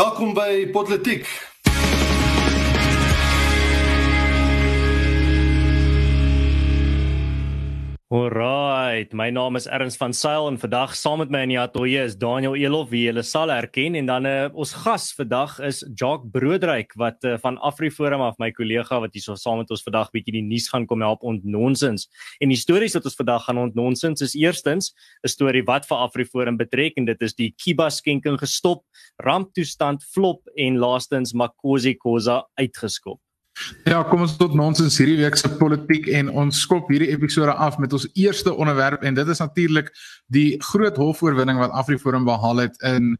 Welkom by Politiek. Alright, my naam is Erns van Sail en vandag saam met my in die ateljee is Daniel Elof wie julle sal herken en dan uh, ons gas vandag is Jacques Broodryk wat uh, van AfriForum af my kollega wat hier so saam met ons vandag bietjie die nuus gaan kom help ontnonsens. En die stories wat ons vandag gaan ontnonsens is eerstens 'n storie wat vir AfriForum betrek en dit is die Kiba skenking gestop, ramptoestand flop en laastens Makosi Khoza uitgeskop. Ja, kom ons tot nonsens hierdie week se politiek en ons skop hierdie episode af met ons eerste onderwerp en dit is natuurlik die groot hofoorwinning wat AfriForum behaal het in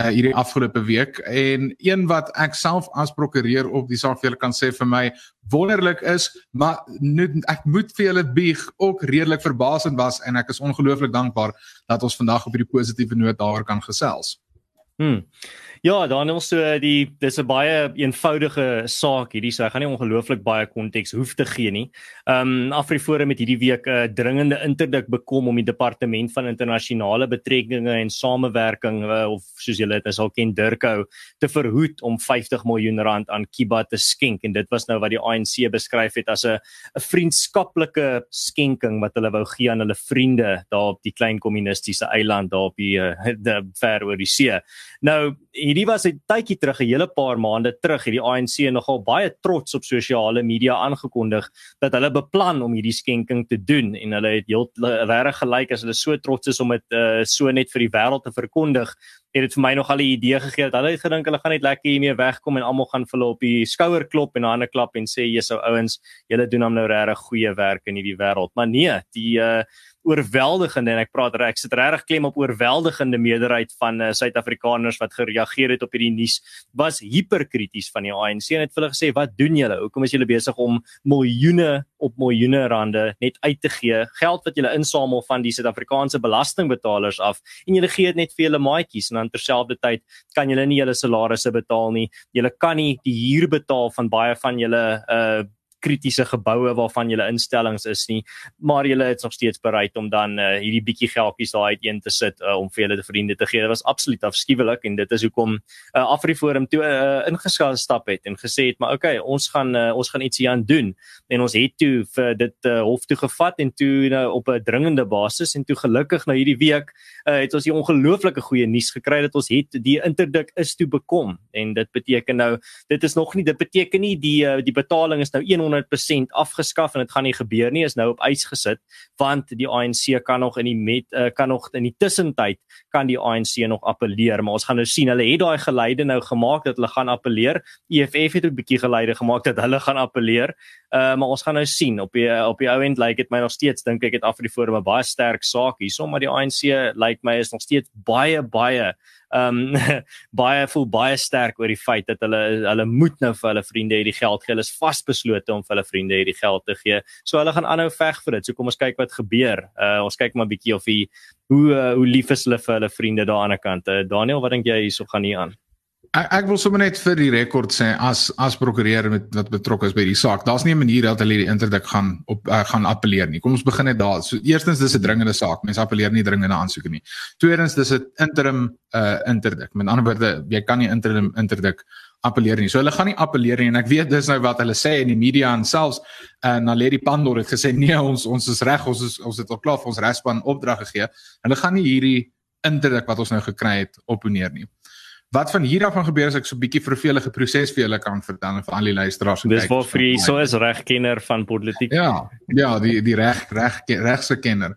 uh, hierdie afgelope week en een wat ek self as prokureur op die saak vir julle kan sê vir my wonderlik is, maar nu, ek moet vir julle bieg ook redelik verbasend was en ek is ongelooflik dankbaar dat ons vandag op hierdie positiewe noot daaroor kan gesels. Hmm. Ja, Daniel, so die dis 'n baie eenvoudige saak hierdie, so ek gaan nie ongelooflik baie konteks hoef te gee nie. Um AfriForum het hierdie week 'n uh, dringende interdik bekom om die departement van internasionale betrekkinge en samewerking uh, of soos julle dit sal ken Durko te verhoed om 50 miljoen rand aan Kiba te skenk en dit was nou wat die ANC beskryf het as 'n 'n vriendskaplike skenking wat hulle wou gee aan hulle vriende daar op die klein kommunistiese eiland daar op die uh, die ver oor die see. Nou hierdie was 'n tydjie terug, 'n hele paar maande terug, het die ANC nogal baie trots op sosiale media aangekondig dat hulle beplan om hierdie skenking te doen en hulle het heel regtig gelyk as hulle so trots is om dit uh, so net vir die wêreld te verkondig. Het dit vir my nog al 'n idee gegee dat hulle het gedink hulle gaan net lekker hiermee wegkom en almal gaan vir hulle op die skouer klop en hande klap en sê jy's ou ouens, julle doen hom nou regtig goeie werk in hierdie wêreld. Maar nee, die uh, oorweldigende en ek praat reg ek sit regtig klem op oorweldigende meerderheid van uh, Suid-Afrikaners wat gereageer het op hierdie nuus was hiperkrities van die ANC en het hulle gesê wat doen julle? Hoekom is julle besig om miljoene op miljoene rande net uit te gee geld wat julle insamel van die Suid-Afrikaanse belastingbetalers af? En julle gee dit net vir julle maatjies en dan terselfdertyd kan julle nie julle salarisse betaal nie. Julle kan nie die huur betaal van baie van julle uh kritiese geboue waarvan julle instellings is nie, maar julle is nog steeds bereid om dan uh, hierdie bietjie geldjies daai uiteen te sit uh, om vir julle te vriende te gee. Dit was absoluut afskuwelik en dit is hoekom uh, AfriForum toe uh, ingestap het en gesê het, maar okay, ons gaan uh, ons gaan iets hieraan doen. En ons het toe vir dit uh, hof toe gevat en toe nou op 'n dringende basis en toe gelukkig nou hierdie week uh, het ons die ongelooflike goeie nuus gekry dat ons het die interdik is toe bekom en dit beteken nou dit is nog nie dit beteken nie die uh, die betaling is nou 100 100% afgeskaf en dit gaan nie gebeur nie is nou op ys gesit want die ANC kan nog in die met uh, kan nog in die tussentyd kan die ANC nog appeleer. Maar ons gaan nou sien hulle het daai geleide nou gemaak dat hulle gaan appeleer. EFF het 'n bietjie geleide gemaak dat hulle gaan appeleer. Uh, maar ons gaan nou sien op die op die ou end lyk like dit my nog steeds dink ek het Afriforum 'n baie sterk saak hierso maar die ANC lyk like my is nog steeds baie baie um baie voel baie sterk oor die feit dat hulle hulle moet nou vir hulle vriende hierdie geld gee. Hulle is vasbeslote om vir hulle vriende hierdie geld te gee. So hulle gaan aanhou veg vir dit. So kom ons kyk wat gebeur. Uh ons kyk maar bietjie of hy hoe uh, hoe lief is hulle vir hulle vriende daar aan die kant. Uh, Daniel, wat dink jy hierso gaan hier aan? Ek ek wil sommer net vir die rekord sê as as prokureur met wat betrokke is by die saak, daar's nie 'n manier dat hulle die interdik gaan op uh, gaan appeleer nie. Kom ons begin net daar. So eerstens dis 'n dringende saak. Mense appeleer nie dringende aansoeke nie. Tweedens dis 'n interim uh interdik. Met ander woorde, jy kan nie interim interdik appeleer nie. So hulle gaan nie appeleer nie en ek weet dis nou wat hulle sê in die media en selfs uh, na Lady Pandor het gesê nee, ons ons is reg, ons is ons het al klaar vir ons regspan opdrag gegee. Hulle gaan nie hierdie interdik wat ons nou gekry het opponeer nie. Wat van hier af gaan gebeur as ek so 'n bietjie vervelige proses vir julle kan vertel en vir al die luisteraars en Dis waar vir jy so is regkenner van politiek. Ja, ja, die die reg reg regse kenner.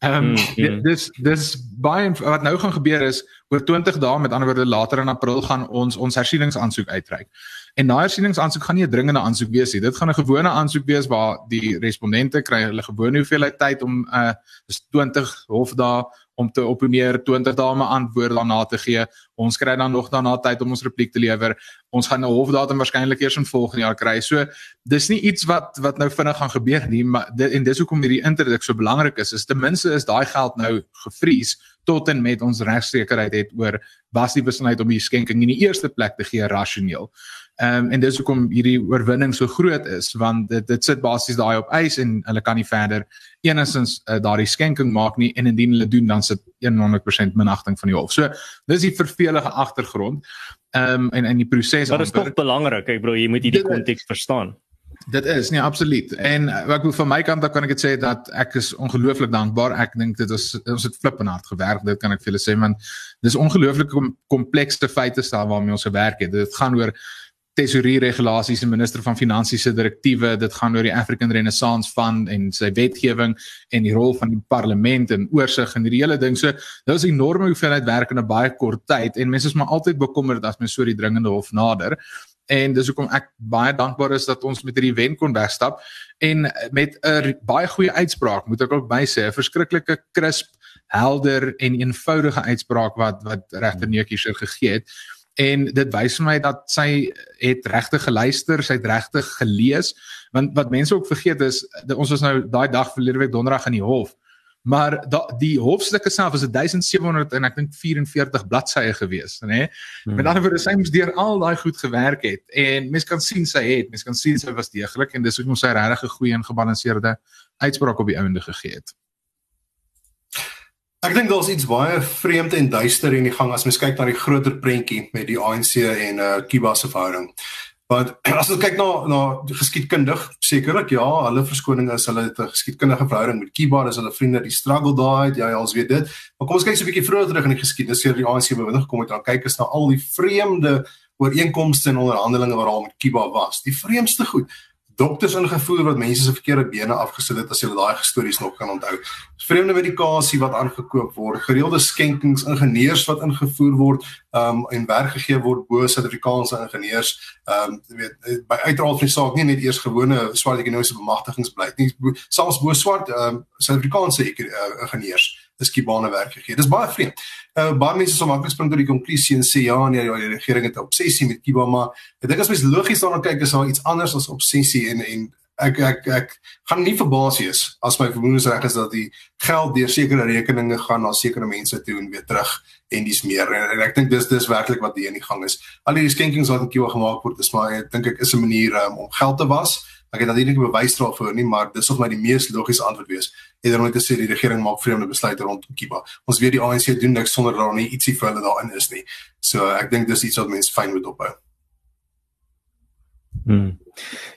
Ehm um, mm, mm. dis dis baie wat nou gaan gebeur is oor 20 dae met ander woorde later in April gaan ons ons hersieningsaansoek uitreik. En daai hersieningsaansoek gaan nie 'n dringende aansoek wees nie. Dit gaan 'n gewone aansoek wees waar die respondente kry hulle gewone hoeveelheid tyd om uh dis 20 hofdae om te opponeer 20 dae om antwoord daarna te gee. Ons kry dan nog daarna tyd om ons repliek te lewer. Ons gaan 'n hofdatum waarskynlik eers in volgende jaar kry. So dis nie iets wat wat nou vinnig gaan gebeur nie, maar dit, en dis hoekom hierdie interdik so belangrik is. Is ten minste is daai geld nou gevries tot en met ons regsekerheid het oor was die besluit om die skenking in die eerste plek te gee rasioneel. Ehm um, en dis hoekom hierdie oorwinning so groot is want dit dit sit basies daai op ys en hulle kan nie verder enigstens uh, daardie skenking maak nie en indien hulle doen dan sit 100% minagting van die hof. So dis die vervelige agtergrond. Ehm um, en in die proses Maar dit is tog belangrik, ek bro, jy moet hierdie konteks verstaan. Dit is nie absoluut. En eh, ek wil van my kant dan kan ek dit sê dat ek is ongelooflik dankbaar. Ek dink dit is ons het flippend hard gewerk. Dit kan ek vir julle sê want dis ongelooflik kom, komplekse feite staan waarmee ons gewerk het. Dit gaan oor tesorie regulasies en minister van finansies se direktiewe dit gaan oor die African Renaissance Fund en sy wetgewing en die rol van die parlement en oorsig en hierdie hele ding. So dit was 'n enorme hoeveelheid werk in 'n baie kort tyd en mense is maar altyd bekommerd as mens so die dringende hof nader. En dis hoekom ek baie dankbaar is dat ons met hierdie wen kon wegstap en met 'n baie goeie uitspraak moet ek ook by sê 'n verskriklike crisp helder en eenvoudige uitspraak wat wat regter Neutjie gegee het en dit wys vir my dat sy het regtig geluister, sy het regtig gelees want wat mense ook vergeet is ons was nou daai dag verlede week donderdag in die hof maar da, die hofstukke self is 1700 en ek dink 44 bladsye gewees nê nee? hmm. met ander woorde sy moes deur al daai goed gewerk het en mense kan sien sy het mense kan sien sy was deeglik en dis hoekom sy regtig 'n goeie en gebalanseerde uitspraak op die einde gegee het Ek dink daar's iets baie vreemd en duister in die gang as mens kyk na die groter prentjie met die ANC en uh Cuba se verhouding. Want as ons kyk na na geskiedkundig, sekerlik ja, hulle verskoning is hulle het 'n geskiedkundige verhouding met Cuba, dis hulle vriende, die struggle daai, ja, ons weet dit. Maar kom ons kyk so 'n bietjie vroeër terug in die geskiedenis, jy die ANC bewind gekom het, dan kyk ons na al die vreemde ooreenkomste en onderhandelinge wat daar met Cuba was. Die vreemdste goed dokters ingevoer wat mense se verkeerde bene afgesit het as jy daai stories nog kan onthou. Vreemde medikasie wat aangekoop word, gereelde skenkings, ingenieurs wat ingevoer word, um en werk gegee word bo Suid-Afrikaanse ingenieurs. Um weet by uiteraard van die saak nie net eers gewone swart ekonomiese bemagtigingsbeleid nie, selfs bo swart um Suid-Afrikaanse uh, ingenieurs is Kibane werk gegee. Dis baie vreemd. Uh baie mense sal maklik spring tot die konklusie en sê ja, nee, ja, die regering het 'n obsessie met Kiba, maar ek dink as mens logies daarna kyk, is daar iets anders as obsessie en en ek ek ek gaan nie verbaas wees as my vermoedens reg is dat die geld deur sekere rekeninge gaan na sekere mense toe en weer terug en dis meer en, en ek dink dis dis werklik wat hier in die gang is. Al die skenkings wat in Kiba gemaak word, is maar ek dink ek is 'n manier um, om geld te was. Ek het natuurlik nie bewys daarvoor nie, maar dis of my die mees logiese antwoord wees. Eerder om te sê die regering maak vreemde besluite rondom Kiba. Ons weet die ANC doen niks sonder dat daar nie ietsie vir hulle daarin is nie. So ek dink dis iets wat mense fyn moet ophou. Hmm.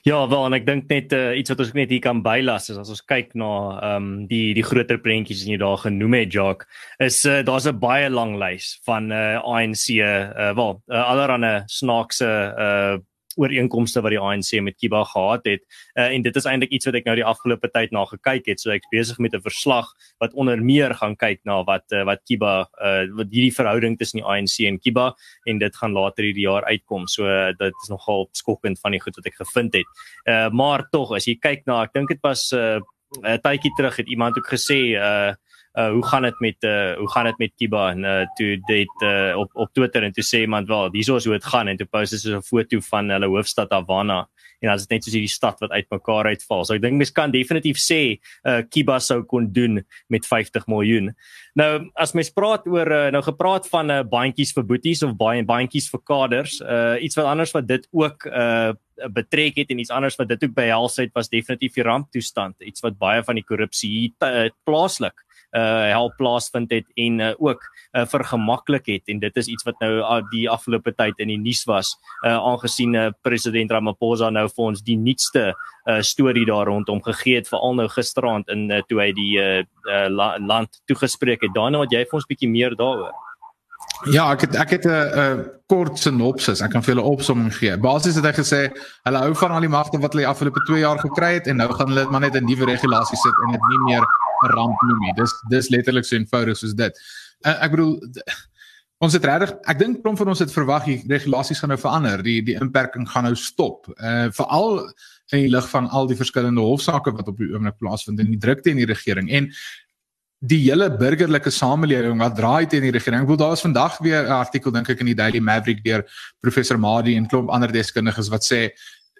Ja, wel en ek dink net uh, iets wat ons net hier kan bylas is as ons kyk na ehm um, die die groter prentjies wat jy daar genoem het Jacques, is uh, daar's 'n baie lang lys van uh, ANC uh, wel uh, allerlei snaakse uh ooreenkomste wat die ANC met Kiba gehad het. Uh, en dit is eintlik iets wat ek nou die afgelope tyd na gekyk het. So ek's besig met 'n verslag wat onder meer gaan kyk na wat uh, wat Kiba uh, wat hierdie verhouding tussen die ANC en Kiba en dit gaan later hierdie jaar uitkom. So uh, dit is nogal skokkend van die goed wat ek gevind het. Uh, maar tog as jy kyk na ek dink dit was 'n uh, tydjie terug het iemand ook gesê uh uh hoe gaan dit met uh hoe gaan dit met Kiba en uh toe dit uh op op Twitter en toe sê iemand wel hierso is hoe dit gaan en toe post hulle 'n foto van hulle hoofstad Havana en as dit net soos hierdie stad wat uitmekaar uitval. So ek dink mens kan definitief sê uh Kiba sou kon doen met 50 miljoen. Nou as mens praat oor uh, nou gepraat van uh bandjies vir boeties of baie bandjies vir kaders, uh iets wat anders wat dit ook uh betrek het en iets anders wat dit ook behels het was definitief die ramptoestand iets wat baie van die korrupsie hier plaaslik uh help plaasvind het en uh, ook uh, vergemaklik het en dit is iets wat nou uh, die afgelope tyd in die nuus was uh aangesien uh, president Ramaphosa nou vir ons die nuutste uh storie daar rondom gegee het veral nou gisteraand in uh, toe hy die uh, uh la, land toegespreek het. Daarna wat jy vir ons bietjie meer daaroor Ja, ek het ek het 'n kort sinopsis. Ek kan vir julle opsomming gee. Basies het hy gesê hulle hou van al die magte wat hulle afgelope 2 jaar gekry het en nou gaan hulle dit maar net in nuwe regulasies sit en dit nie meer 'n ramp noem nie. Dis dis letterlik so eenvoudig soos dit. Uh, ek bedoel ons het regtig ek dink klomp van ons het verwag die regulasies gaan nou verander. Die die inperking gaan nou stop. Uh veral in die lig van al die verskillende hofsaake wat op die oomblik plaasvind en die drukte in die regering en die hele burgerlike samelewing wat draai teen die regering. Ek wil daar is vandag weer 'n artikel dink ek in die Daily Maverick deur professor Madi en klomp ander deskundiges wat sê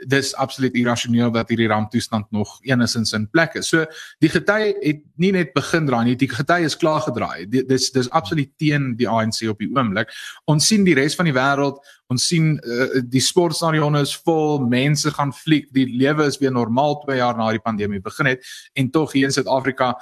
dis absoluut irrasioneel dat hierdie ramptoestand nog enigins in plek is. So die gety het nie net begin draai nie, die gety is klaar gedraai. Dis dis absoluut teen die ANC op die oomblik. Ons sien die res van die wêreld, ons sien uh, die sportstadione is vol, mense gaan fliek, die lewe is weer normaal 2 jaar na die pandemie begin het en tog hier in Suid-Afrika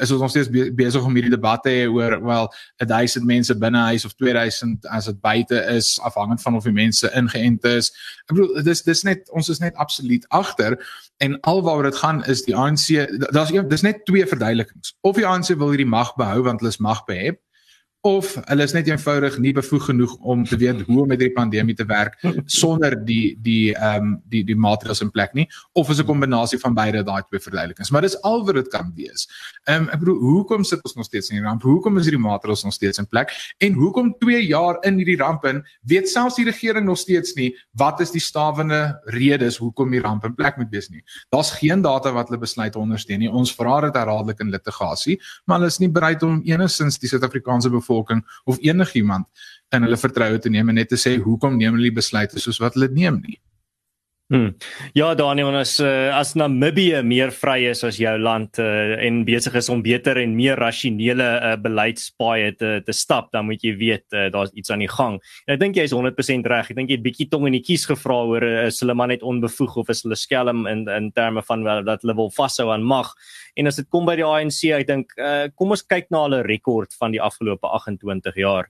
is ons nog steeds besig om hierdie debatte hê oor wel 1000 mense binne huis of 2000 as dit buite is afhangend van of die mense ingeënt is. Ek bedoel dis dis net ons is net absoluut agter en alwaaroor dit gaan is die ANC daar's dis net twee verduidelikings. Of die ANC wil hierdie mag behou want hulle is mag behep of hulle is net eenvoudig nie bevoeg genoeg om te weet hoe om met hierdie pandemie te werk sonder die die ehm um, die die maatreëls in plek nie of is 'n kombinasie van beide daai twee verduidelikings maar dis al wat dit kan wees. Ehm um, ek bedoel hoekom sit ons nog steeds in die ramp? Hoekom is hierdie maatreëls nog steeds in plek? En hoekom 2 jaar in hierdie ramp in weet selfs die regering nog steeds nie wat is die stawende redes hoekom die ramp in plek moet wees nie. Daar's geen data wat hulle besluit te ondersteun nie. Ons vra dit herhaaldelik in litigasie, maar hulle is nie bereid om enigins die Suid-Afrikaanse bevolking of enigiemand in hulle vertroue te neem en net te sê hoekom neem hulle besluite soos wat hulle neem nie. Hmm. Ja Daniel, as uh, as Namibië meer vry is as jou land uh, en besig is om beter en meer rasionele uh, beleidspaaie te te stap, dan moet jy weet uh, daar's iets aan die gang. En ek dink jy is 100% reg. Ek dink jy het bietjie tong in die kies gevra oor is hulle maar net onbevoeg of is hulle skelm in in terme van wel dat hulle wil vashou aan mag. En as dit kom by die ANC, ek dink uh, kom ons kyk na hulle rekord van die afgelope 28 jaar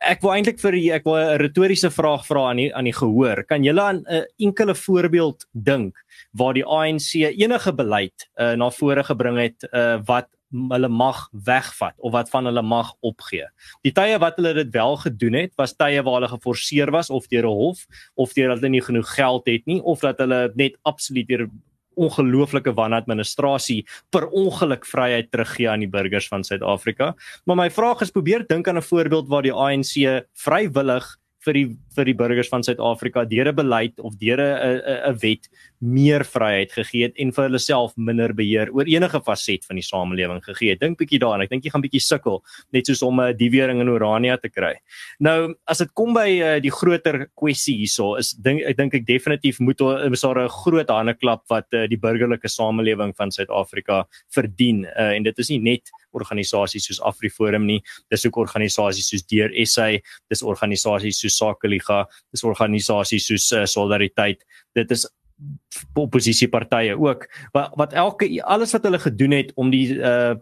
ek wil eintlik vir ek wil 'n retoriese vraag vra aan die aan die gehoor. Kan julle aan 'n enkele voorbeeld dink waar die ANC enige beleid uh, na vore gebring het uh, wat hulle mag wegvat of wat van hulle mag opgee. Die tye wat hulle dit wel gedoen het, was tye waar hulle geforseer was of deur 'n hof of deur hulle nie genoeg geld het nie of dat hulle net absoluut deur ongelooflike wanadministrasie per ongeluk vryheid teruggee aan die burgers van Suid-Afrika. Maar my vraag is probeer dink aan 'n voorbeeld waar die ANC vrywillig vir die vir die burgers van Suid-Afrika deur 'n beleid of deur 'n 'n wet meer vryheid gegee het en vir hulle self minder beheer oor enige faset van die samelewing gegee het. Dink bietjie daaraan. Ek dink jy gaan bietjie sukkel net soos om 'n diewering in Orania te kry. Nou, as dit kom by uh, die groter kwessie hierso, is dink ek dink ek definitief moet is daar 'n groot handeklap wat uh, die burgerlike samelewing van Suid-Afrika verdien. Uh, en dit is nie net organisasies soos AfriForum nie, dis ook organisasies soos Deur SA, dis organisasies soos Sakeliga, dis organisasies soos uh, Solidariteit. Dit is oppositiepartye ook. Wat wat elke alles wat hulle gedoen het om die uh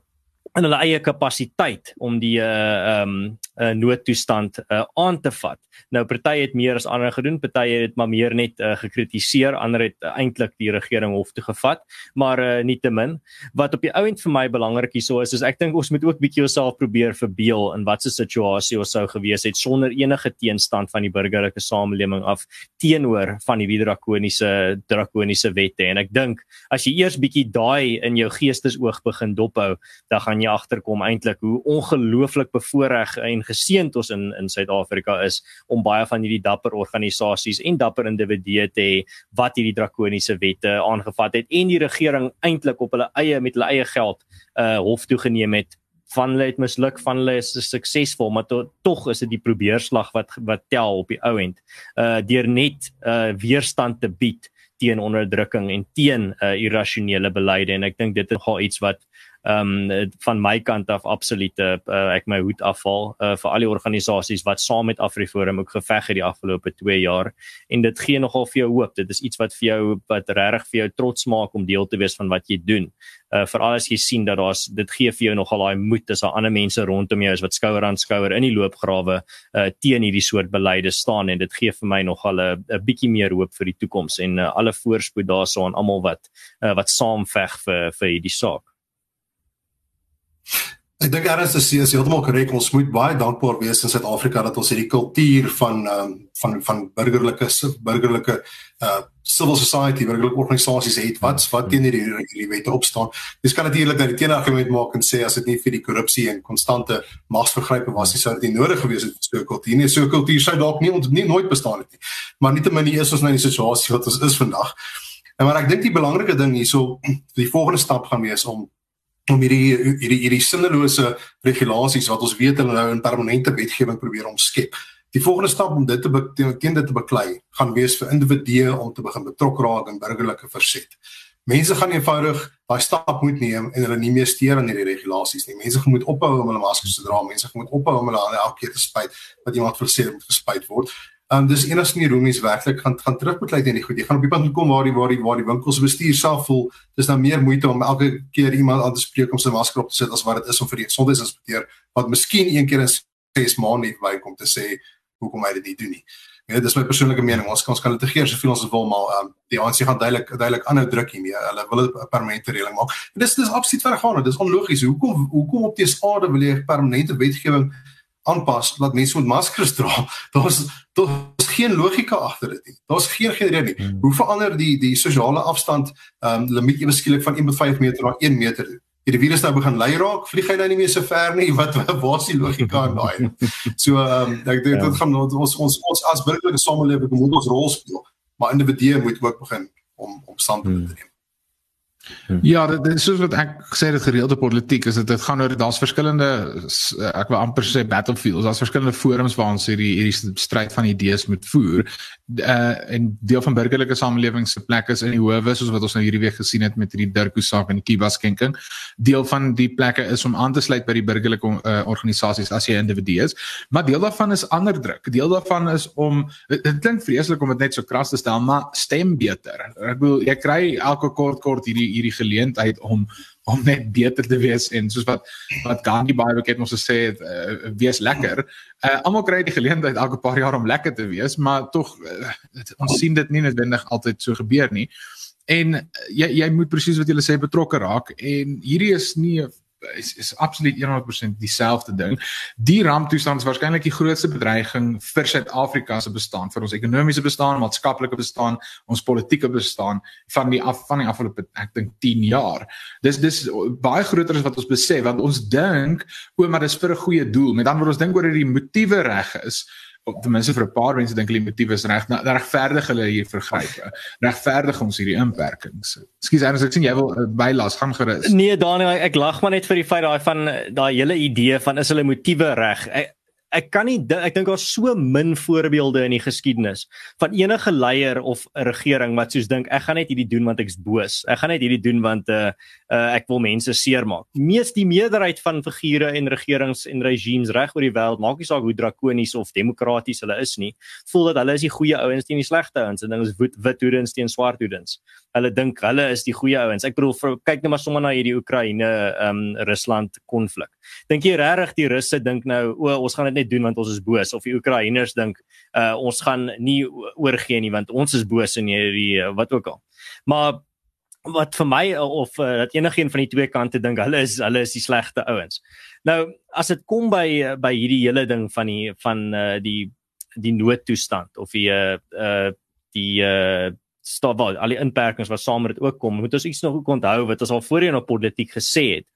in hulle eie kapasiteit om die uh um 'n uh, noodtoestand uh, aan te vat. Nou party het meer as ander gedoen, party het maar meer net uh, gekritiseer, ander het uh, eintlik die regering hof toe gevat, maar uh, nietemin wat op die ou end vir my belangrik hierso is, is ek dink ons moet ook bietjie osself probeer verbeel in watter situasie ons sou gewees het sonder enige teenstand van die burgerlike samelewing af teenoor van die drakoniese drakoniese wette en ek dink as jy eers bietjie daai in jou geestesoog begin dophou, dan gaan jy agterkom eintlik hoe ongelooflik bevoordeel en geseënd ons in in Suid-Afrika is om baie van hierdie dapper organisasies en dapper individue te hê wat hierdie drakoniese wette aangevat het en die regering eintlik op hulle eie met hulle eie geld uh hof toe geneem het. Van hulle het misluk van hulle is suksesvol maar to, tog is dit die probeerslag wat wat tel op die ou end uh deur net uh weerstand te bied teen onderdrukking en teen uh irrasionele beleide. En ek dink dit is nogal iets wat ehm um, van my kant af absolute uh, ek my hoed afval uh, vir al die organisasies wat saam met AfriForum ook geveg het die afgelope 2 jaar. En dit gee nogal vir jou hoop. Dit is iets wat vir jou wat regtig vir jou trots maak om deel te wees van wat jy doen. Uh, veral as jy sien dat daar's dit gee vir jou nogal daai moed as daar ander mense rondom jou is wat skouer aan skouer in die loopgrawe uh, teen hierdie soort beleide staan. En dit gee vir my nogal 'n 'n bietjie meer hoop vir die toekoms en uh, alle voorspoed daarsaan almal wat uh, wat saam veg vir vir hierdie saak Ek dink Ernst is is heeltemal korrek. Ons moet baie dankbaar wees in Suid-Afrika dat ons hierdie kultuur van um, van van burgerlike burgerlike uh civil society, burgerlike organisasies het wat wat teen hierdie hierdie wette opstaan. Dis kan natuurlik dat die teenargument maak en sê as dit nie vir die korrupsie en konstante magsvergrype was nie, sou dit nie nodig gewees het vir so 'n kultuur nie. So 'n kultuur sou dalk nie ons nie nooit bestaan het nie. Maar nietemin is ons nou in die situasie wat ons is vandag. En maar ek dink die belangrike ding hierso die volgende stap gaan wees om om hierdie hierdie hierdie sinnelose regulasies wat ons weet hulle nou in permanente wetgewing probeer omskep Die volgende stap om dit te teen dit te beklei, gaan wees vir individue om te begin betrokke raak in burgerlike verset. Mense gaan eenvoudig daai stap moet neem en hulle nie meer steur aan hierdie regulasies nie. Mense moet ophou om hulle maskers te dra. Mense moet ophou om hulle hande elke keer te spuit wat iemand vir sê moet gespuit word. Um, dis enigste hoe mense werklik gaan gaan terugbeklei teen die goed. Jy gaan op die punt kom waar die waar die waar die winkels bestuur self voel dis nou meer moeite om elke keer iemand aan te spreek om sy masker op te sit as wat dit is om vir die gesondheidsinspekteur wat miskien een keer in 6 maande net bykom te sê hoekom hy dit nie doen nie. Ja, dis my persoonlike mening. Ons kan ons kan litigeer soveel ons wil, maar um, die ANC gaan duidelik duidelik aanhou druk hiermee. Hulle wil 'n permanente reëling maak. En dis dis absoluut vergaan. Dit is onlogies. Hoekom hoekom op die SAD wil jy permanente wetgewing aanpas dat mense met maskers dra? Daar's daar's geen logika agter dit nie. Daar's geen geen rede nie. Hmm. Hoe verander die die sosiale afstand ehm um, limiet ewe skielik van 1.5 meter na 1 meter? hierdie virus nou begin lei raak, vlieg hy nou nie meer so ver nie. Wat waar is die logika in daai? So ehm um, ek dink dit ja. gaan ons ons ons as burgerlike samelewing moet ons rol speel, maar individue moet ook begin om om stand te hmm. neem. Ja, dit is soos wat ek gesê het gereelde politiek is dit dit gaan oor daar's verskillende ek wil amper sê battlefields, daar's verskillende forums waar ons hierdie hierdie stryd van idees moet voer. Uh en deel van burgerlike samelewing se plek is in die howe soos wat ons nou hierdie week gesien het met hierdie Dirko saak en die Kiba skenking. Deel van die plekke is om aan te sluit by die burgerlike uh, organisasies as jy 'n individu is, maar deel daarvan is ander druk. Deel daarvan is om dit klink vreeslik om dit net so kras te stel, maar stem beter. Ek wil jy kry elke kort kort hierdie hierdie geleentheid om om net beter te wees en soos wat wat Gandhi baie bekend ons gesê het uh, wees lekker. Uh, Almal kry die geleentheid elke paar jaar om lekker te wees, maar tog uh, ons sien dit nie noodwendig altyd so gebeur nie. En jy jy moet presies wat jy sê betrokke raak en hierdie is nie is is absoluut 100% dieselfde ding. Die ramptoestand is waarskynlik die grootste bedreiging vir Suid-Afrika se bestaan, vir ons ekonomiese bestaan, maatskaplike bestaan, ons politieke bestaan van die af van die afgelope ek dink 10 jaar. Dis dis baie groter as wat ons besef want ons dink o, maar dis vir 'n goeie doel. Met ander woorde ons dink oor dat die motiewe reg is ten minste vir 'n paar mense dink hulle motief is reg regverdig hulle hier vergrype regverdig ons hierdie inperkings. Ekskuus anders ek sien jy wil uh, bylas gaan gerus. Nee Daniel ek lag maar net vir die feit daai van daai hele idee van is hulle motiewe reg kan nie ek dink daar's so min voorbeelde in die geskiedenis van enige leier of regering wat soos dink ek gaan net hierdie doen want ek's boos. Ek gaan net hierdie doen want uh, uh ek wil mense seermaak. Mees die meerderheid van figure en regerings en regimes reg oor die wêreld, maak nie saak hoe drakonies of demokraties hulle is nie, voel dat hulle is die goeie ouens teen die slegte ouens en ding is wit wit hoedens teen swart hoedens. Hulle dink hulle is die goeie ouens. Ek bedoel vir, kyk net maar sommer na hierdie Oekraïne um Rusland konflik. Dink jy regtig die Russe dink nou o ons gaan net doen want ons is boos of die Oekraïners dink uh, ons gaan nie oorgee nie want ons is boos in hierdie uh, wat ook al. Maar wat vir my uh, of uh, dat enigiemand van die twee kante dink hulle is hulle is die slegte ouens. Nou as dit kom by uh, by hierdie hele ding van die van uh, die die noodtoestand of die uh, uh die uh stop wel al die inperkings wat saam met dit ook kom moet ons iets nog onthou wat ons al voorheen op politiek gesê het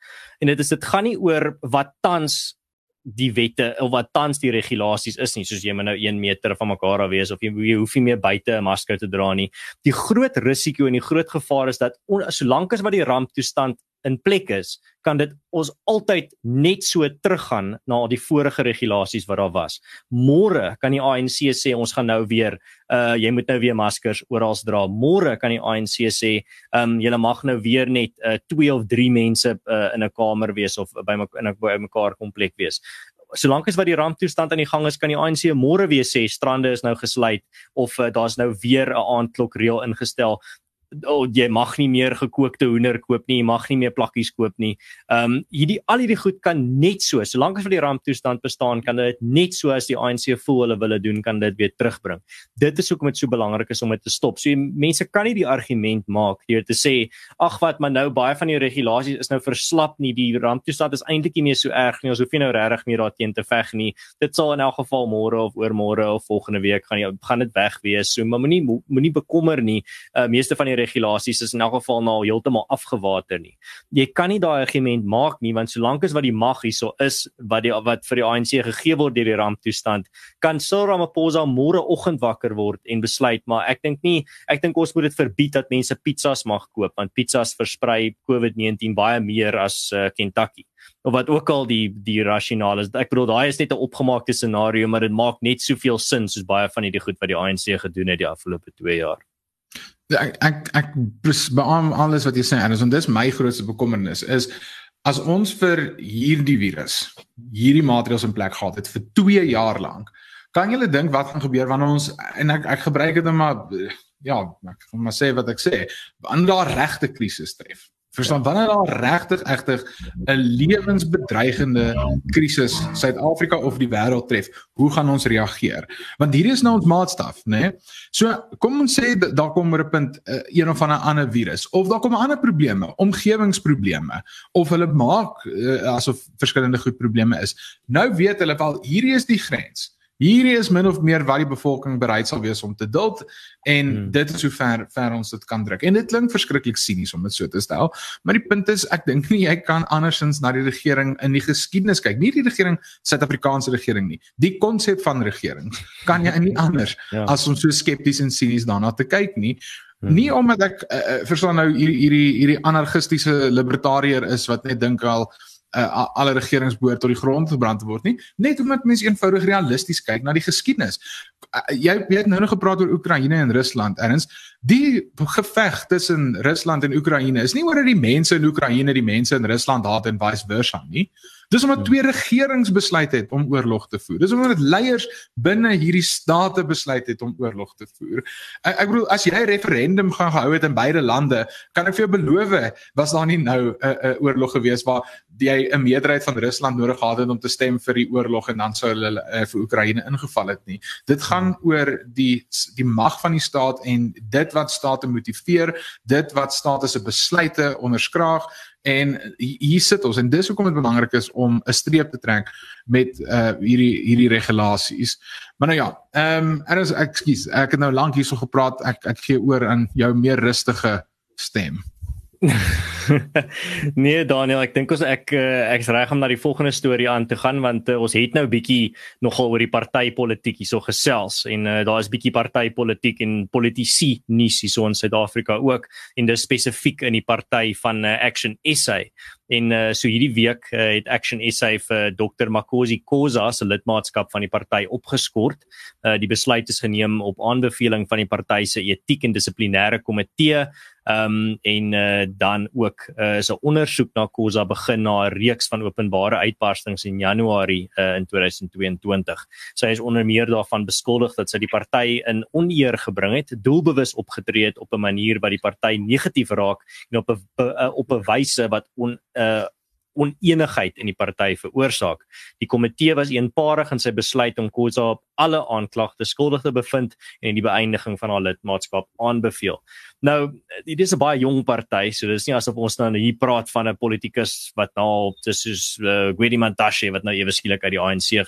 en dit is dit gaan nie oor wat tans die wette of wat tans die regulasies is nie soos jy moet nou 1 meter van mekaar af wees of jy, jy hoef nie meer buite 'n masker te dra nie. Die groot risiko en die groot gevaar is dat solank as wat die ramptoestand in plek is, kan dit ons altyd net so teruggaan na die vorige regulasies wat daar was. Môre kan die ANC sê ons gaan nou weer uh jy moet nou weer maskers oral dra. Môre kan die ANC sê um jy mag nou weer net uh 2 of 3 mense uh, in 'n kamer wees of by in 'n by mekaar komplek wees. Solank as wat die ramptoestand aan die gang is, kan die ANC môre weer sê strande is nou gesluit of uh, daar's nou weer 'n aandklok reël ingestel oh, jy mag nie meer gekookte hoender koop nie, jy mag nie meer plakkies koop nie. Ehm um, hierdie al hierdie goed kan net so, solank as vir die ramptoestand bestaan, kan dit net so as die ANC voel hulle wil doen, kan dit weer terugbring. Dit is hoekom dit so belangrik is om dit te stop. So mense kan nie die argument maak deur te sê, ag wat, maar nou baie van die regulasies is nou verslap nie, die ramptoestand is eintlik nie meer so erg nie. Ons hoef nie nou regtig meer daarteen te veg nie. Dit sal in elk geval môre of oormôre of volgende week gaan jy gaan dit weg wees. So moenie moenie bekommer nie. Uh meeste van die regulasies is in elk geval nou heeltemal afgewater nie. Jy kan nie daai argument maak nie want solank as wat die mag hierso is wat die wat vir die ANC gegee word deur die ramptoestand, kan Cyril Ramaphosa môre oggend wakker word en besluit maar ek dink nie ek dink ons moet dit verbied dat mense pizzas mag koop want pizzas versprei COVID-19 baie meer as uh, Kentucky. of wat ook al die die rasionaal is. Ek bedoel daai is net 'n opgemaakte scenario, maar dit maak net soveel sin soos baie van hierdie goed wat die ANC gedoen het die afgelope 2 jaar. Ja, ek ek ek beam alles wat jy sê en dis my grootste bekommernis is as ons vir hierdie virus hierdie maatreëls in plek gehad het vir 2 jaar lank kan julle dink wat gaan gebeur wanneer ons en ek ek gebruik dit net maar ja ek gaan maar sê wat ek sê wanneer daar regte krisis tref Verstaan wanneer daar regtig egtig 'n lewensbedreigende krisis Suid-Afrika of die wêreld tref, hoe gaan ons reageer? Want hierdie is nou ons maatstaf, né? Nee? So kom ons sê daar kom 'n punt uh, een of ander ander virus of daar kom ander probleme, omgewingsprobleme of hulle maak uh, asof verskillende goed probleme is. Nou weet hulle wel hierdie is die grens. Hierdie is min of meer wat die bevolking bereid sal wees om te duld en hmm. dit is hoe ver ver ons dit kan druk. En dit klink verskriklik sinies om dit so te stel, maar die punt is ek dink nie jy kan andersins na die regering in die geskiedenis kyk. Nie die regering Suid-Afrikaanse regering nie. Die konsep van regering kan jy nie anders ja. as om so skepties en sinies daarna te kyk nie. Hmm. Nie omdat ek uh, verstaan nou hierdie hierdie hierdie anarchistiese libertariër is wat net dink al uh, alle regerings behoort tot die grond gebrand te word nie net omdat mense eenvoudig realisties kyk na die geskiedenis. Uh, jy weet nou nog gepraat oor Oekraïne en Rusland erns die geveg tussen Rusland en Oekraïne is nie oor dat die mense in Oekraïne die mense in Rusland haat en vice versa nie Dis omdat ja. twee regerings besluit het om oorlog te voer. Dis omdat leiers binne hierdie state besluit het om oorlog te voer. Ek, ek bedoel as jy 'n referendum gaan gehou het in beide lande, kan ek vir jou beloof, was daar nie nou 'n uh, uh, oorlog gewees waar jy 'n meerderheid van Rusland nodig gehad het om te stem vir die oorlog en dan sou hulle uh, vir Oekraïne ingeval het nie. Dit gaan ja. oor die die mag van die staat en dit wat state motiveer, dit wat state se besluite onderskraag En hier sit ons en dis hoekom dit belangrik is om 'n streep te trek met uh hierdie hierdie regulasies. Maar nou ja, ehm um, en as ekskuus, ek het nou lank hierso gepraat. Ek ek gee oor aan jou meer rustige stem. nee Daniel, ek dink ons ek eh, ek's reg om na die volgende storie aan te gaan want uh, ons het nou bietjie nogal oor die partytetiek hierso gesels en uh, daar is bietjie partytetiek en politisie nuus hierso in Suid-Afrika ook en dis spesifiek in die party van uh, Action SA En uh, so hierdie week uh, het Action SA vir Dr Makosi Khoza se lidmaatskap van die party opgeskort. Uh, die besluit is geneem op aanbeveling van die party se etiek en dissiplinêre komitee. Ehm um, en uh, dan ook uh, is 'n ondersoek na Khoza begin na 'n reeks van openbare uitbarstings in Januarie uh, in 2022. Sy is onder meer daarvan beskuldig dat sy die party in oneer gebring het, doelbewus opgetree het op 'n manier wat die party negatief raak en op 'n op 'n wyse wat on, uh oneenigheid in die party veroorsaak. Die komitee was eenparig in sy besluit om Khoza op alle aanklagte skuldig te bevind en die beëindiging van haar lidmaatskap aanbeveel. Nou, dit is 'n baie jong party, so dis nie asof ons nou hier praat van 'n politikus wat nou op dis soos uh, Gwedi Mantashe wat nou ewe skielik uit die ANC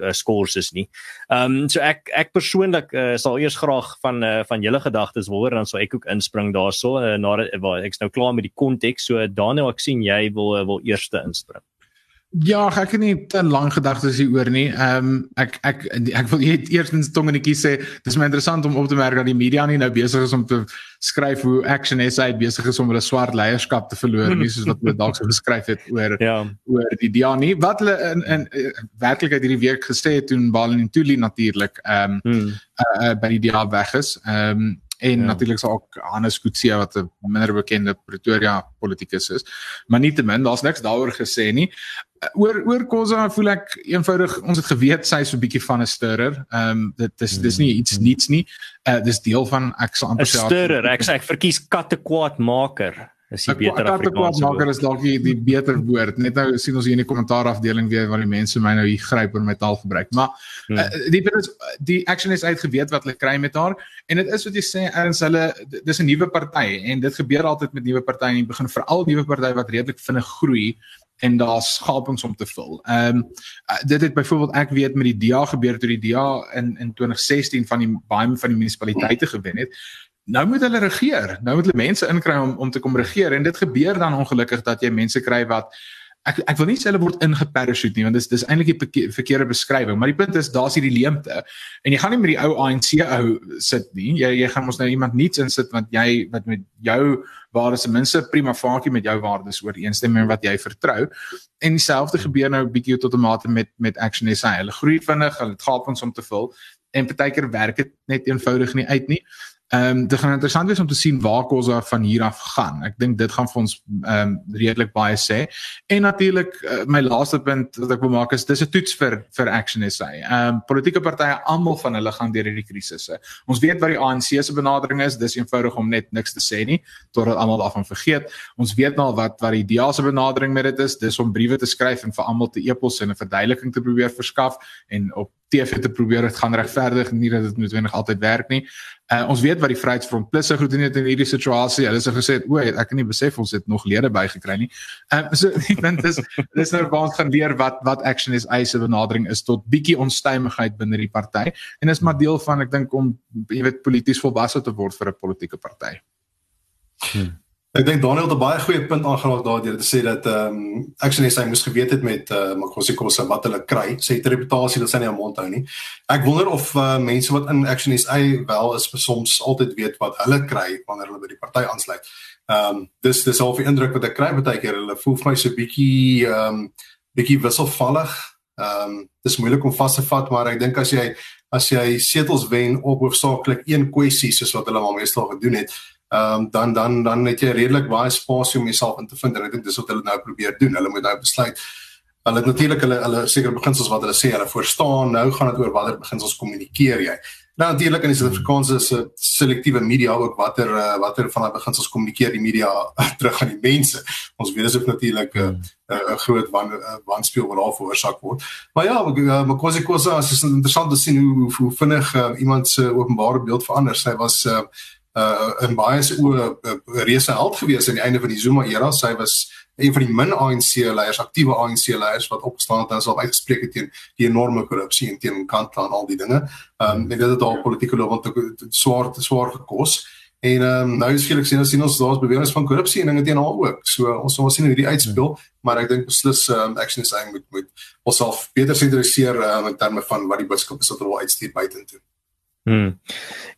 geskors is nie. Ehm um, so ek ek persoonlik uh, sal eers graag van uh, van julle gedagtes hoor dan sal ek ook inspring daaroor uh, nadat ek's nou klaar met die konteks. So Daniel, ek sien jy wil wil eerste inspring. Ja, ek het nie te lank gedagtes hieroor nie. Ehm um, ek ek ek wil eerstens tongenetjie sê, dis my interessant om op te merk dat die media nie nou besig is om te skryf hoe Action SA besig is om hulle swart leierskap te verloor, nie soos wat hulle dalk sou geskryf het oor ja. oor die DA nie. Wat hulle in in uh, werklikheid hierdie week gesê het toe Balin Tuli natuurlik ehm um, hmm. uh, uh, by die DA weg is. Ehm um, en ja. natuurlik sal ook Hannes Kutse wat 'n minder bekende Pretoria politikus is. Maar nietemin, daar's niks daaroor gesê nie. Oor oor Khoza voel ek eenvoudig ons het geweet sy is 'n bietjie van 'n stirrer. Ehm um, dit is dis nie iets niets nie. Uh dis deel van ek sal amper sê 'n stirrer. Ek sê ek verkies katte kwaad maker is die beter Afrikaans. Maak is dalk die, die beter woord. Net nou sien ons hier in die kommentaar afdeling weer waar die mense my nou hier gryp en my taal gebruik. Maar hmm. uh, die is die action is uitgeweet wat hulle kry met haar en dit is wat jy sê erns hulle dis 'n nuwe party en dit gebeur altyd met nuwe partye en begin veral nuwe partye wat redelik vinnig groei en daar's skapings om te vul. Ehm um, dit het byvoorbeeld ek weet met die DA gebeur toe die DA in in 2016 van die baie van die munisipaliteite gewen het nou moet hulle regeer. Nou moet hulle mense inkry om om te kom regeer en dit gebeur dan ongelukkig dat jy mense kry wat ek ek wil nie sê hulle word ingeparachute nie want dis dis eintlik die verkeerde beskrywing maar die punt is daar's hierdie leemte. En jy gaan nie met die ou ANC ou sit nie. Jy jy gaan mos nou iemand nuuts insit want jy wat met jou waardes ten minste prima facie met jou waardes ooreenstem en wat jy vertrou. En dieselfde gebeur nou 'n bietjie tot 'n mate met met Action SA hulle groei vinnig hulle het gehad ons om te vul en partykeer werk dit net eenvoudig nie uit nie Ehm um, dit gaan interessant wees om te sien waar Kosa van hier af gaan. Ek dink dit gaan vir ons ehm um, redelik baie sê. En natuurlik uh, my laaste punt wat ek wil maak is dis 'n toets vir vir Action SA. Ehm um, politieke partye almal van hulle gaan deur hierdie krisisse. Ons weet wat die ANC se benadering is. Dis eenvoudig om net niks te sê nie totdat almal daarvan vergeet. Ons weet nou wat wat die DA se benadering met dit is. Dis om briewe te skryf en vir almal te e-pos en 'n verduideliking te probeer verskaf en op TV te probeer dit gaan regverdig nie dat dit noodwendig altyd werk nie. Uh, ons weet wat die Vryheidsfront Plus se gedoen het in hierdie situasie. Hulle het gesê, "O, ek het nie besef ons het nog lede bygekry nie." Ehm uh, so ek dink dis dis nou waar ons gaan leer wat wat action is eise benadering is tot bietjie onstuimigheid binne die party en is maar deel van ek dink om jy weet polities volwasse te word vir 'n politieke party. Hmm. Ek dink Daniel het 'n baie goeie punt aangeraak daardeur te sê dat ehm um, Action SA moes geweet het met uh, Makosi Kosse wat hulle kry. Sy het reputasie dat sy nie aan mond hou nie. Ek wonder of uh, mense wat in Action SA wel is soms altyd weet wat hulle kry wanneer hulle by die party aansluit. Ehm um, dis dis al die indruk wat ek kry baie keer hulle voel vir my so bietjie ehm um, bietjie wisselvallig. Ehm um, dis moeilik om vas te vat, maar ek dink as jy as jy setels wen op hoofsaaklik een kwessie soos wat hulle maar meestal gedoen het, ehm um, dan dan dan het jy redelik baie spasie om jouself in te vind en ek dink dis wat hulle nou probeer doen. Hulle moet nou besluit. Hulle het natuurlik hulle hulle seker beginsels wat hulle sê hulle voorstaan. Nou gaan dit oor watter beginsels kommunikeer jy. Nou natuurlik in die Suid-Afrikaanse se selektiewe media ook watter uh, watter van daai beginsels kommunikeer die media terug aan die mense. Ons weet dis ook natuurlik 'n uh, 'n uh, groot wan uh, wanspeel wat daar veroorsaak word. Maar ja, Makosi Kosa is interessant te sien hoe hoe, hoe vinnig uh, iemand se openbare beeld verander. Sy was uh, uh in baie se oë 'n uh, reuse held gewees aan die einde van die Zuma era. Sy was een van die min ANC leiers, aktiewe ANC leiers wat opgestaan het en self uitgespreek het teen die enorme korrupsie en teen kant aan al die dinge. Um en dit het al politieke loop want swaar swaar gekos. En um nou skielik sien ons sien ons daar's beweringe van korrupsie en dinge teen haar ook. So ons sal sien hoe die uitspeel, ja. maar ek dink beslis um action is eintlik moet moet onsself beter sentraliseer um, in terme van wat die boodskap is wat hulle uitstuur buitentoe. Hmm.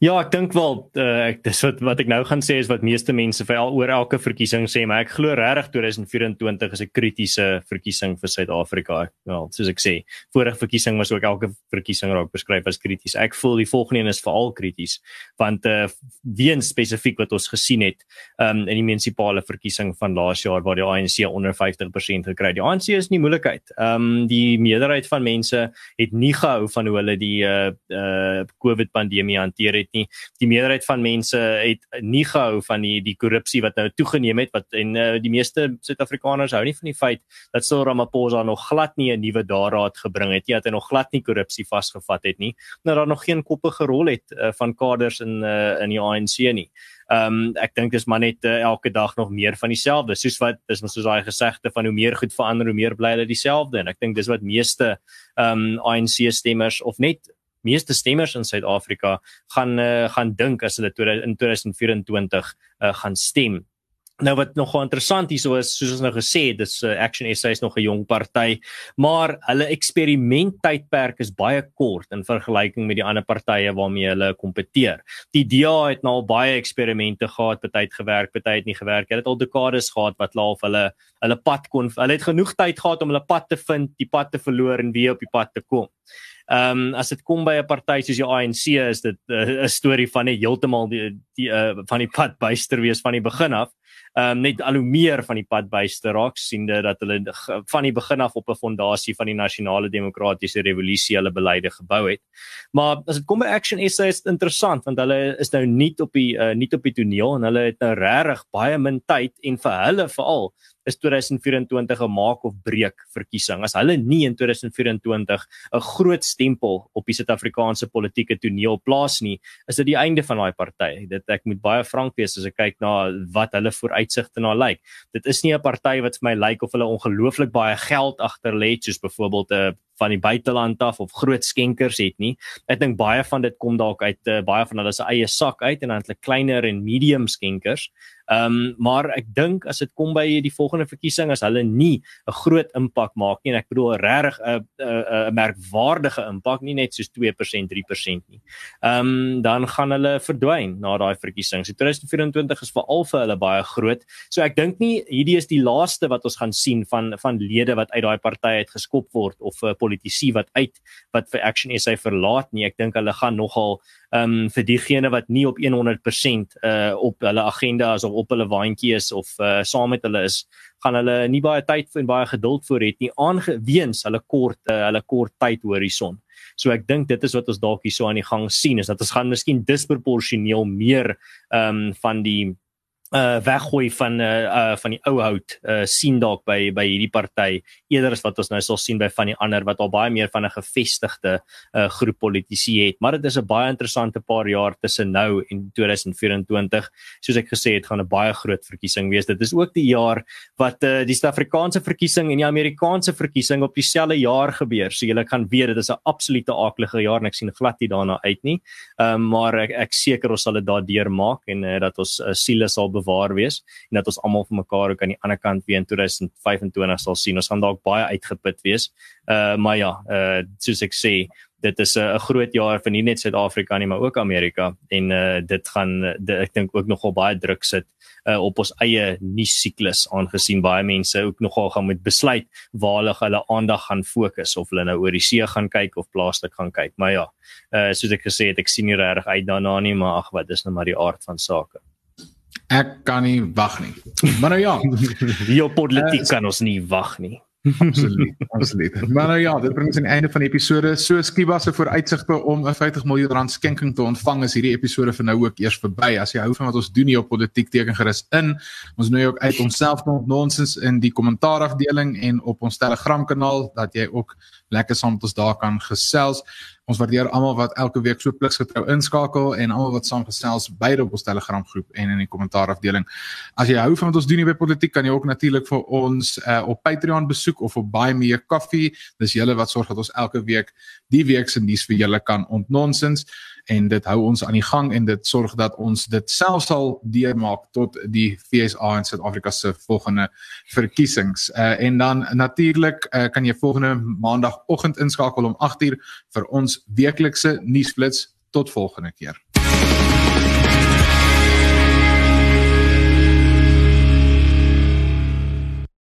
Ja, ek dink wel uh, ek dis wat wat ek nou gaan sê is wat meeste mense vir al oor elke verkiesing sê, maar ek glo regtig 2024 is 'n kritiese verkiesing vir Suid-Afrika. Wel, soos ek sê, vorige verkiesing was ook elke verkiesing raak beskryf as krities. Ek voel die volgende een is veral krities want uh weens spesifiek wat ons gesien het um in die munisipale verkiesing van laas jaar waar die ANC onder 50% gekry het. Die ANC is nie moeilikheid. Um die meerderheid van mense het nie gehou van hoe hulle die uh uh COVID pandemie hanteer het nie. Die meerderheid van mense het nie gehou van die die korrupsie wat nou toegeneem het wat en uh, die meeste Suid-Afrikaners hou nie van die feit dat Cyril Ramaphosa nog glad nie 'n nuwe daarraad gebring het nie, dat hy nog glad nie korrupsie vasgevat het nie. Nou daar nog geen koppe gerol het uh, van kaders in uh, in die ANC nie. Ehm um, ek dink dis maar net uh, elke dag nog meer van dieselfde. Soos wat dis mos soos daai gesegde van hoe meer goed verander, hoe meer bly hulle dieselfde en ek dink dis wat meeste ehm um, ANC stemmers of net meeste stemmers in Suid-Afrika gaan uh, gaan dink as hulle in 2024 uh, gaan stem. Nou wat nog interessant hierso is, soos ons nou gesê het, dis uh, Action SA is nog 'n jong party, maar hulle eksperimenttydperk is baie kort in vergelyking met die ander partye waarmee hulle kompeteer. Die DA het nou al baie eksperimente gehad, party het gewerk, party het nie gewerk. Hulle het al dekades gehad wat laaf hulle hulle pad kon hulle het genoeg tyd gehad om hulle pad te vind, die pad te verloor en weer op die pad te kom. Ehm um, as dit kom by 'n party soos die ANC is dit eh, 'n uh, storie van net heeltemal die, die uh, van die pad byster wees van die begin af. Ehm um, net al hoe meer van die pad byster raak siende dat hulle van die begin af op 'n fondasie van die nasionale demokratiese revolusie hulle beleide gebou het. Maar as dit kom by Action SA is dit interessant want hulle is nou nie op die uh, nie op die toneel en hulle het nou regtig baie min tyd en vir hulle veral is 2024 'n maak of breek verkiesing. As hulle nie in 2024 'n groot stempel op die Suid-Afrikaanse politieke toneel plaas nie, is dit die einde van daai party. Dit ek moet baie frank wees as ek kyk na wat hulle vooruitsigte na lyk. Dit is nie 'n party wat vir my lyk of hulle ongelooflik baie geld agter lê soos byvoorbeeld 'n uh, van die buiteland af of groot skenkers het nie. Ek dink baie van dit kom dalk uit uh, baie van hulle se eie sak uit en dan hulle kleiner en medium skenkers. Ehm um, maar ek dink as dit kom by die volgende verkiesing as hulle nie 'n groot impak maak nie en ek bedoel regtig 'n 'n merkwaardige impak nie net soos 2% 3% nie. Ehm um, dan gaan hulle verdwyn na daai verkiesing. So 2024 is veral vir hulle baie groot. So ek dink nie hierdie is die laaste wat ons gaan sien van van lede wat uit daai party uit geskop word of 'n politisie wat uit wat vir Action SA verlaat nie. Ek dink hulle gaan nogal um, vir diegene wat nie op 100% uh op hulle agenda is of op hulle waantjie is of uh saam met hulle is, gaan hulle nie baie tyd en baie geduld vir het nie aangeweens hulle kort uh, hulle kort tyd horison. So ek dink dit is wat ons dalk hier so aan die gang sien is dat ons gaan miskien disproporsioneel meer ehm um, van die uh weggooi van uh, uh van die ou hout uh sien dalk by by hierdie party eerder as wat ons nou sal sien by van die ander wat al baie meer van 'n gevestigde uh groep politici het. Maar dit is 'n baie interessante paar jaar tussen nou en 2024 soos ek gesê het gaan 'n baie groot verkiesing wees. Dit is ook die jaar wat uh die Suid-Afrikaanse verkiesing en die Amerikaanse verkiesing op dieselfde jaar gebeur. So julle kan weet dit is 'n absolute aaklige jaar en ek sien glad nie daarna uit nie. Um, maar ek ek seker ons sal dit daardeur maak en uh, dat ons uh, siele sal bewaar wees en dat ons almal vir mekaar ook aan die ander kant weer in 2025 sal sien. Ons gaan dalk baie uitgeput wees. Uh maar ja, uh soos ek sê, dit is 'n uh, groot jaar vir nie net Suid-Afrika nie, maar ook Amerika en uh dit gaan dit, ek dink ook nogal baie druk sit uh op ons eie nuus siklus aangesien baie mense ook nogal gaan moet besluit waar hulle hulle aandag gaan fokus of hulle nou oor die see gaan kyk of plaaslik gaan kyk. Maar ja, uh soos ek gesê het, ek sien nie regtig uit daarna nie, maar ag wat, dis nou maar die aard van sake. Ek kan nie wag nie. Maar nou ja, die politiek uh, kan ons nie wag nie. absoluut, absoluut. Maar nou ja, dit bring ons aan die einde van die episode. So Skiba se vooruitsigte om 'n 50 miljoen rand skenking te ontvang is hierdie episode vir nou ook eers verby. As jy hou van wat ons doen hier op politiek teken gerus in. Ons nooi ook uit onsself tot nonsens in die kommentaarafdeling en op ons Telegram kanaal dat jy ook lekker saam met ons daar kan gesels. Ons waardeer almal wat elke week so pliksgetrou inskakel en almal wat saamgesels beide op ons Telegram groep en in die kommentaarafdeling. As jy hou van wat ons doen hier by Politiek, kan jy ook natuurlik vir ons uh, op Patreon besoek of op Buy Me a Coffee. Dis julle wat sorg dat ons elke week die week se nuus vir julle kan ontnonsens en dit hou ons aan die gang en dit sorg dat ons dit self sal deurmaak tot die FSA in Suid-Afrika se volgende verkiesings. Uh, en dan natuurlik uh, kan jy volgende maandagooggend inskakel om 8uur vir ons weeklikse nuusflits tot volgende keer.